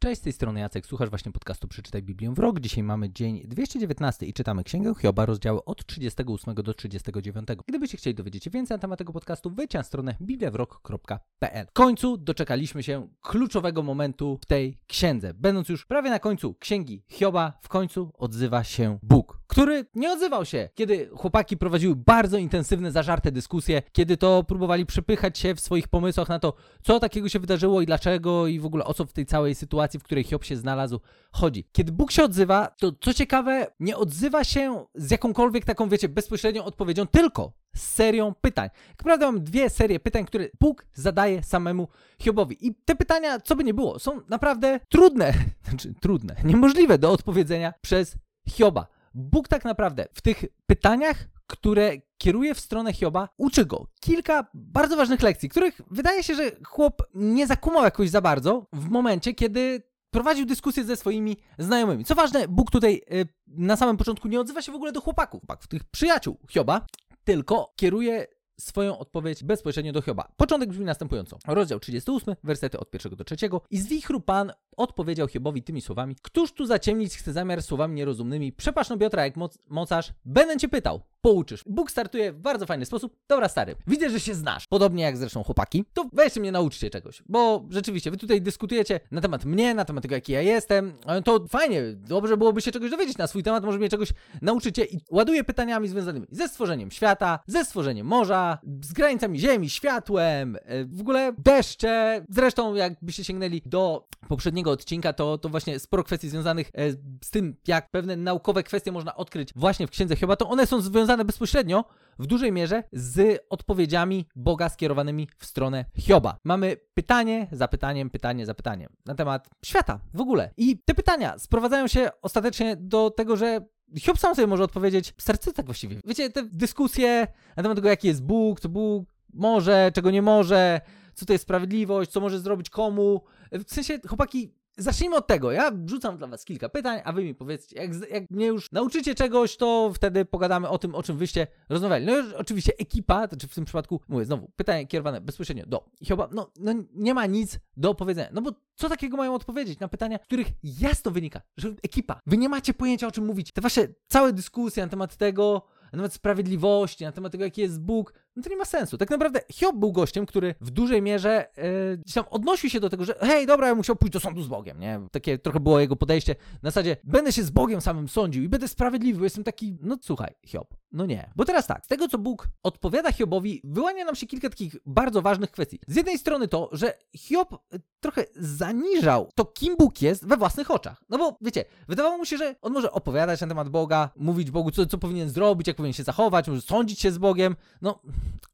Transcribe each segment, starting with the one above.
Cześć, z tej strony Jacek, słuchasz właśnie podcastu Przeczytaj Biblię w rok. Dzisiaj mamy dzień 219 i czytamy Księgę Hioba, rozdziały od 38 do 39. Gdybyście chcieli dowiedzieć się więcej na temat tego podcastu, wejdźcie na stronę bibliawrok.pl. W końcu doczekaliśmy się kluczowego momentu w tej księdze. Będąc już prawie na końcu Księgi Hioba, w końcu odzywa się Bóg, który nie odzywał się, kiedy chłopaki prowadziły bardzo intensywne, zażarte dyskusje, kiedy to próbowali przepychać się w swoich pomysłach na to, co takiego się wydarzyło i dlaczego i w ogóle o co w tej całej sytuacji w której Hiob się znalazł, chodzi. Kiedy Bóg się odzywa, to co ciekawe, nie odzywa się z jakąkolwiek taką, wiecie, bezpośrednią odpowiedzią, tylko z serią pytań. Jak prawda mam dwie serie pytań, które Bóg zadaje samemu Hiobowi. I te pytania, co by nie było, są naprawdę trudne, znaczy trudne, niemożliwe do odpowiedzenia przez Hioba. Bóg tak naprawdę w tych pytaniach, które kieruje w stronę Hioba, uczy go kilka bardzo ważnych lekcji, których wydaje się, że chłop nie zakumał jakoś za bardzo w momencie, kiedy prowadził dyskusję ze swoimi znajomymi. Co ważne, Bóg tutaj y, na samym początku nie odzywa się w ogóle do chłopaków, tych przyjaciół Hioba, tylko kieruje swoją odpowiedź bezpośrednio do Hioba. Początek brzmi następująco. Rozdział 38, wersety od pierwszego do trzeciego. I z wichru Pan odpowiedział Hiobowi tymi słowami. Któż tu zaciemnić chce zamiar słowami nierozumnymi? Przepasz no Biotra jak moc, mocarz. Będę cię pytał pouczysz. Bóg startuje w bardzo fajny sposób. Dobra, stary, widzę, że się znasz. Podobnie jak zresztą chłopaki. To weźcie mnie, nauczcie czegoś. Bo rzeczywiście, wy tutaj dyskutujecie na temat mnie, na temat tego, jaki ja jestem. To fajnie, dobrze byłoby się czegoś dowiedzieć na swój temat, może mnie czegoś nauczycie. I ładuję pytaniami związanymi ze stworzeniem świata, ze stworzeniem morza, z granicami ziemi, światłem, e, w ogóle deszcze. Zresztą, jakbyście sięgnęli do poprzedniego odcinka, to, to właśnie sporo kwestii związanych e, z tym, jak pewne naukowe kwestie można odkryć właśnie w Księdze Hioba, to one są związane związane bezpośrednio w dużej mierze z odpowiedziami Boga skierowanymi w stronę Hioba. Mamy pytanie za pytaniem, pytanie za pytaniem na temat świata w ogóle. I te pytania sprowadzają się ostatecznie do tego, że Hiob sam sobie może odpowiedzieć, serce tak właściwie. Wiecie, te dyskusje na temat tego, jaki jest Bóg, co Bóg może, czego nie może, co to jest sprawiedliwość, co może zrobić komu. W sensie, chłopaki, Zacznijmy od tego. Ja rzucam dla Was kilka pytań, a Wy mi powiedzcie, jak, jak mnie już nauczycie czegoś, to wtedy pogadamy o tym, o czym Wyście rozmawiali. No już oczywiście ekipa, czy znaczy w tym przypadku, mówię znowu, pytanie kierowane bezpośrednio do Hioba, no, no nie ma nic do opowiedzenia. No bo co takiego mają odpowiedzieć na pytania, których jasno wynika, że ekipa, Wy nie macie pojęcia o czym mówić. Te Wasze całe dyskusje na temat tego, na temat sprawiedliwości, na temat tego, jaki jest Bóg, no to nie ma sensu. Tak naprawdę Hiob był gościem, który w dużej mierze yy, tam odnosił się do tego, że hej, dobra, ja musiał pójść do sądu z Bogiem, nie? Takie trochę było jego podejście. Na zasadzie, będę się z Bogiem samym sądził i będę sprawiedliwy, bo jestem taki, no słuchaj, Hiob, no nie. Bo teraz tak, z tego co Bóg odpowiada Hiobowi, wyłania nam się kilka takich bardzo ważnych kwestii. Z jednej strony to, że Hiob y, trochę zaniżał to, kim Bóg jest we własnych oczach. No bo wiecie, wydawało mu się, że on może opowiadać na temat Boga, mówić Bogu, co, co powinien zrobić, jak powinien się zachować, może sądzić się z Bogiem. No,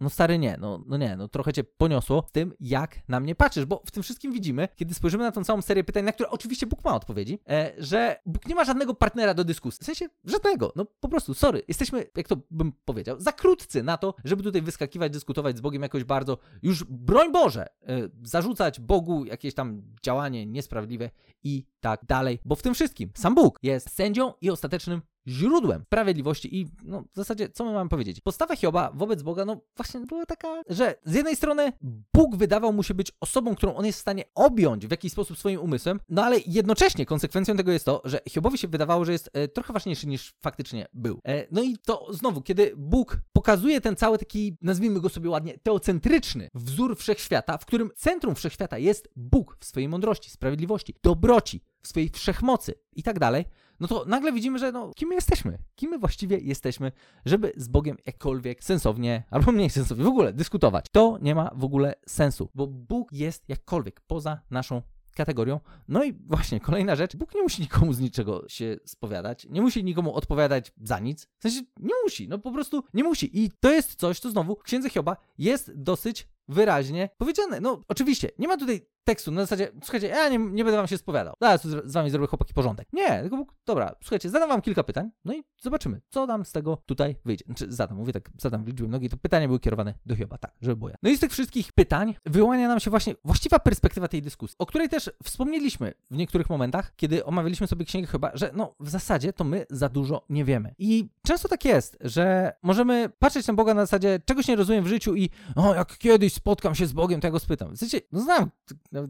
no stary nie, no, no nie, no trochę cię poniosło w tym, jak na mnie patrzysz, bo w tym wszystkim widzimy, kiedy spojrzymy na tą całą serię pytań, na które oczywiście Bóg ma odpowiedzi, e, że Bóg nie ma żadnego partnera do dyskusji. W sensie żadnego, no po prostu, sorry, jesteśmy, jak to bym powiedział, za krótcy na to, żeby tutaj wyskakiwać, dyskutować z Bogiem jakoś bardzo, już broń Boże, e, zarzucać Bogu jakieś tam działanie niesprawiedliwe i tak dalej, bo w tym wszystkim sam Bóg jest sędzią i ostatecznym źródłem sprawiedliwości i no, w zasadzie, co my mamy powiedzieć? Postawa Hioba wobec Boga, no właśnie była taka, że z jednej strony Bóg wydawał mu się być osobą, którą on jest w stanie objąć w jakiś sposób swoim umysłem, no ale jednocześnie konsekwencją tego jest to, że Hiobowi się wydawało, że jest e, trochę ważniejszy niż faktycznie był. E, no i to znowu, kiedy Bóg pokazuje ten cały taki, nazwijmy go sobie ładnie, teocentryczny wzór wszechświata, w którym centrum wszechświata jest Bóg w swojej mądrości, sprawiedliwości, dobroci, w swojej wszechmocy i tak dalej, no to nagle widzimy, że no, kim my jesteśmy? Kim my właściwie jesteśmy, żeby z Bogiem jakkolwiek sensownie, albo mniej sensownie, w ogóle dyskutować. To nie ma w ogóle sensu, bo Bóg jest jakkolwiek poza naszą kategorią. No i właśnie kolejna rzecz, Bóg nie musi nikomu z niczego się spowiadać, nie musi nikomu odpowiadać za nic. W sensie nie musi, no po prostu nie musi. I to jest coś, co znowu w księdze Hioba jest dosyć wyraźnie powiedziane. No, oczywiście, nie ma tutaj tekstu na zasadzie, słuchajcie, ja nie, nie będę wam się spowiadał. Zaraz z wami zrobię chłopaki porządek. Nie, tylko dobra, słuchajcie, zadam wam kilka pytań, no i zobaczymy, co nam z tego tutaj wyjdzie. Znaczy, zadam, mówię tak, zadam w liczbie nogi, to pytania były kierowane do Hioba, tak, żeby było ja. No i z tych wszystkich pytań wyłania nam się właśnie właściwa perspektywa tej dyskusji, o której też wspomnieliśmy w niektórych momentach, kiedy omawialiśmy sobie księgę chyba, że no w zasadzie to my za dużo nie wiemy. I często tak jest, że możemy patrzeć na Boga na zasadzie, czegoś nie rozumiem w życiu i o, jak kiedyś spotkam się z Bogiem, to ja go spytam. Sensie, no znam,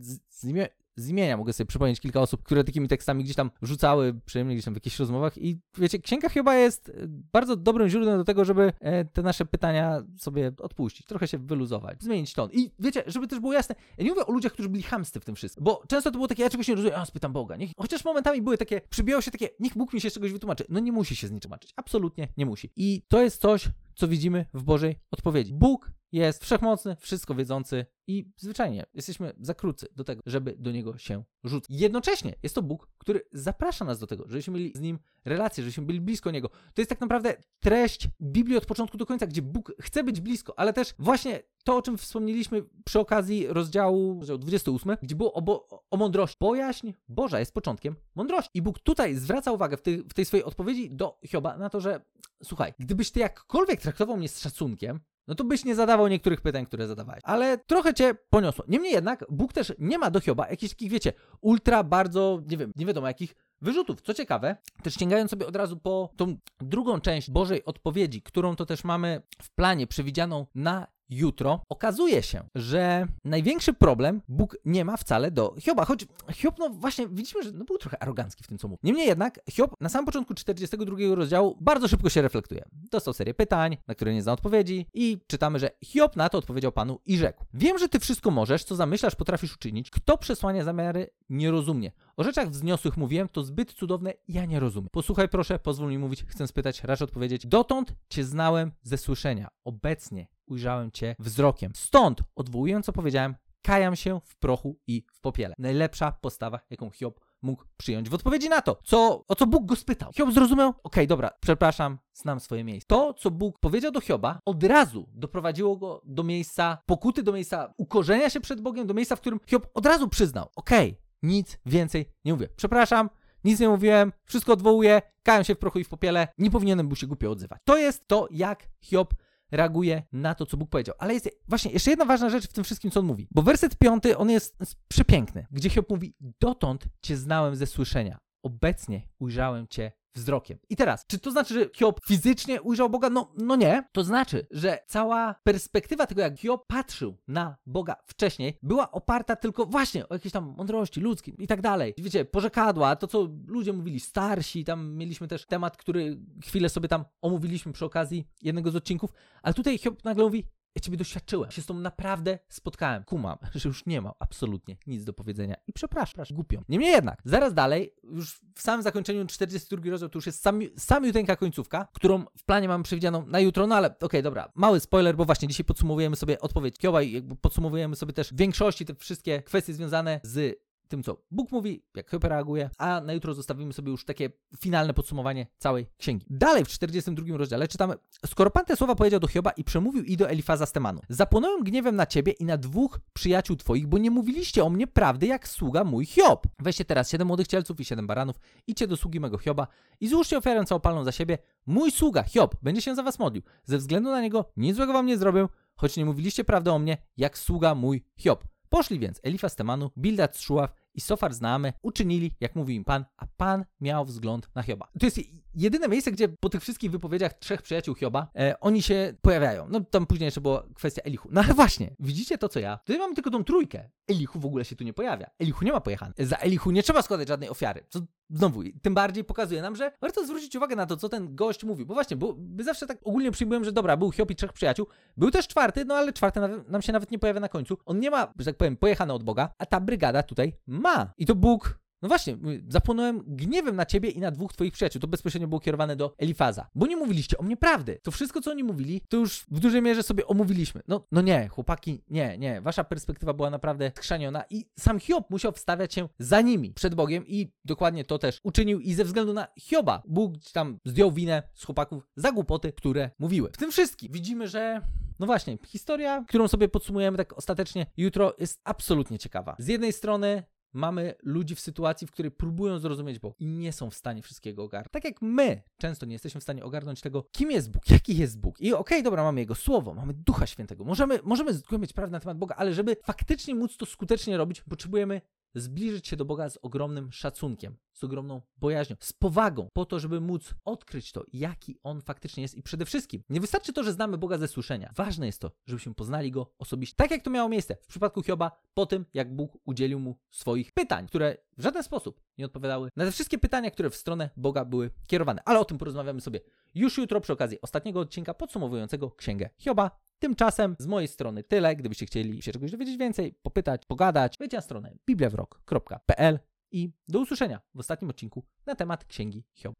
z, z, z imienia mogę sobie przypomnieć kilka osób, które takimi tekstami gdzieś tam rzucały przyjemnie gdzieś tam w jakichś rozmowach i wiecie, Księga Hioba jest e, bardzo dobrym źródłem do tego, żeby e, te nasze pytania sobie odpuścić, trochę się wyluzować, zmienić ton. I wiecie, żeby też było jasne, ja nie mówię o ludziach, którzy byli chamsty w tym wszystkim, bo często to było takie, ja czegoś nie rozumiem, a spytam Boga, niech, chociaż momentami były takie, przybijało się takie, niech Bóg mi się z czegoś wytłumaczy. No nie musi się z niczym tłumaczyć, absolutnie nie musi. I to jest coś, co widzimy w Bożej odpowiedzi. Bóg jest wszechmocny, wszystko wiedzący i zwyczajnie jesteśmy za krótcy do tego, żeby do niego się rzucić. Jednocześnie jest to Bóg, który zaprasza nas do tego, żebyśmy mieli z nim relacje, żebyśmy byli blisko niego. To jest tak naprawdę treść Biblii od początku do końca, gdzie Bóg chce być blisko, ale też właśnie to, o czym wspomnieliśmy przy okazji rozdziału, rozdziału 28, gdzie było o, o mądrości. Bojaźń Boża jest początkiem mądrości. I Bóg tutaj zwraca uwagę w tej, w tej swojej odpowiedzi do Hioba na to, że słuchaj, gdybyś ty jakkolwiek traktował mnie z szacunkiem, no to byś nie zadawał niektórych pytań, które zadawałeś. Ale trochę cię poniosło. Niemniej jednak, Bóg też nie ma do Hioba jakichś takich, wiecie, ultra bardzo, nie wiem, nie wiadomo jakich wyrzutów. Co ciekawe, też sięgając sobie od razu po tą drugą część Bożej odpowiedzi, którą to też mamy w planie przewidzianą na jutro, okazuje się, że największy problem Bóg nie ma wcale do Hioba. Choć Hiob, no właśnie, widzimy, że no, był trochę arogancki w tym, co mówił. Niemniej jednak, Hiob na samym początku 42 rozdziału bardzo szybko się reflektuje. Dostał serię pytań, na które nie zna odpowiedzi i czytamy, że Hiob na to odpowiedział Panu i rzekł. Wiem, że Ty wszystko możesz, co zamyślasz, potrafisz uczynić. Kto przesłania zamiary, nie rozumie. O rzeczach wzniosłych mówiłem, to zbyt cudowne, ja nie rozumiem. Posłuchaj proszę, pozwól mi mówić, chcę spytać, racz odpowiedzieć. Dotąd Cię znałem ze słyszenia. Obecnie ujrzałem Cię wzrokiem. Stąd, odwołując co powiedziałem, kajam się w prochu i w popiele. Najlepsza postawa, jaką Hiob mógł przyjąć w odpowiedzi na to, co, o co Bóg go spytał. Hiob zrozumiał, okej, okay, dobra, przepraszam, znam swoje miejsce. To, co Bóg powiedział do Hioba, od razu doprowadziło go do miejsca pokuty, do miejsca ukorzenia się przed Bogiem, do miejsca, w którym Hiob od razu przyznał, okej, okay, nic więcej nie mówię. Przepraszam, nic nie mówiłem, wszystko odwołuję, kajam się w prochu i w popiele, nie powinienem był się głupio odzywać. To jest to, jak Hiob reaguje na to, co Bóg powiedział. Ale jest właśnie jeszcze jedna ważna rzecz w tym wszystkim, co on mówi. Bo werset piąty, on jest, przepiękny, gdzie Hiob mówi, dotąd cię znałem ze słyszenia, obecnie ujrzałem cię wzrokiem. I teraz, czy to znaczy, że Hiob fizycznie ujrzał Boga? No, no nie. To znaczy, że cała perspektywa tego, jak Hiob patrzył na Boga wcześniej, była oparta tylko właśnie o jakieś tam mądrości ludzkim i tak dalej. Wiecie, porzekadła, to co ludzie mówili, starsi, tam mieliśmy też temat, który chwilę sobie tam omówiliśmy przy okazji jednego z odcinków, ale tutaj Hiob nagle mówi, ja ciebie doświadczyłem. Się z tą naprawdę spotkałem. Kumam, że już nie mam absolutnie nic do powiedzenia. I przepraszam, głupią. Niemniej jednak, zaraz dalej, już w samym zakończeniu 42 rozdział, to już jest sam, samiuteńka końcówka, którą w planie mamy przewidzianą na jutro, no ale okej, okay, dobra, mały spoiler, bo właśnie dzisiaj podsumowujemy sobie odpowiedź Kiowa i jakby podsumowujemy sobie też w większości te wszystkie kwestie związane z tym, co Bóg mówi, jak Hyper reaguje, a na jutro zostawimy sobie już takie finalne podsumowanie całej księgi. Dalej w 42 rozdziale czytamy, skoro Pan te słowa powiedział do Hioba i przemówił i do Elifaza z Temanu. Zapłonąłem gniewem na ciebie i na dwóch przyjaciół twoich, bo nie mówiliście o mnie prawdy jak sługa mój Hiob. Weźcie teraz siedem młodych cielców i siedem baranów, idźcie do sługi mego Hioba i złóżcie ofiarę całopalną za siebie. Mój sługa Hiob będzie się za was modlił. Ze względu na niego nic złego wam nie zrobię, choć nie mówiliście prawdę o mnie jak sługa mój Hiob. Poszli więc Elifas Temanu, Bildad z Szuław i Sofar znamy, uczynili, jak mówił im Pan, a Pan miał wzgląd na Hioba. To jest jedyne miejsce, gdzie po tych wszystkich wypowiedziach trzech przyjaciół Hioba, e, oni się pojawiają. No tam później jeszcze była kwestia Elichu. No ale właśnie, widzicie to, co ja? Tutaj mamy tylko tą trójkę. Elichu w ogóle się tu nie pojawia. Elichu nie ma pojechany. Za Elichu nie trzeba składać żadnej ofiary. Co znowu, tym bardziej pokazuje nam, że warto zwrócić uwagę na to, co ten gość mówił. Bo właśnie, bo zawsze tak ogólnie przyjmujemy, że dobra, był Hiob i trzech przyjaciół. Był też czwarty, no ale czwarty nam się nawet nie pojawia na końcu. On nie ma, że tak powiem, pojechany od Boga, a ta brygada tutaj ma. I to Bóg no właśnie, zapłonąłem gniewem na ciebie i na dwóch twoich przyjaciół. To bezpośrednio było kierowane do Elifaza. Bo nie mówiliście o mnie prawdy. To wszystko, co oni mówili, to już w dużej mierze sobie omówiliśmy. No, no nie, chłopaki, nie, nie. Wasza perspektywa była naprawdę chrzaniona i sam Hiob musiał wstawiać się za nimi, przed Bogiem i dokładnie to też uczynił i ze względu na Hioba Bóg tam zdjął winę z chłopaków za głupoty, które mówiły. W tym wszystkim widzimy, że no właśnie, historia, którą sobie podsumujemy tak ostatecznie jutro, jest absolutnie ciekawa. Z jednej strony mamy ludzi w sytuacji, w której próbują zrozumieć Bóg i nie są w stanie wszystkiego ogarnąć. Tak jak my często nie jesteśmy w stanie ogarnąć tego, kim jest Bóg, jaki jest Bóg. I okej, okay, dobra, mamy Jego Słowo, mamy Ducha Świętego, możemy, możemy zgłębiać prawdę na temat Boga, ale żeby faktycznie móc to skutecznie robić, potrzebujemy zbliżyć się do Boga z ogromnym szacunkiem, z ogromną bojaźnią, z powagą, po to, żeby móc odkryć to, jaki On faktycznie jest i przede wszystkim nie wystarczy to, że znamy Boga ze słyszenia. Ważne jest to, żebyśmy poznali Go osobiście, tak jak to miało miejsce w przypadku Hioba, po tym, jak Bóg udzielił mu swoich pytań, które w żaden sposób nie odpowiadały na te wszystkie pytania, które w stronę Boga były kierowane. Ale o tym porozmawiamy sobie już jutro przy okazji ostatniego odcinka podsumowującego Księgę Hioba. Tymczasem z mojej strony tyle. Gdybyście chcieli się czegoś dowiedzieć więcej, popytać, pogadać, wejdźcie na stronę bibliawrok.pl i do usłyszenia w ostatnim odcinku na temat Księgi Hioba.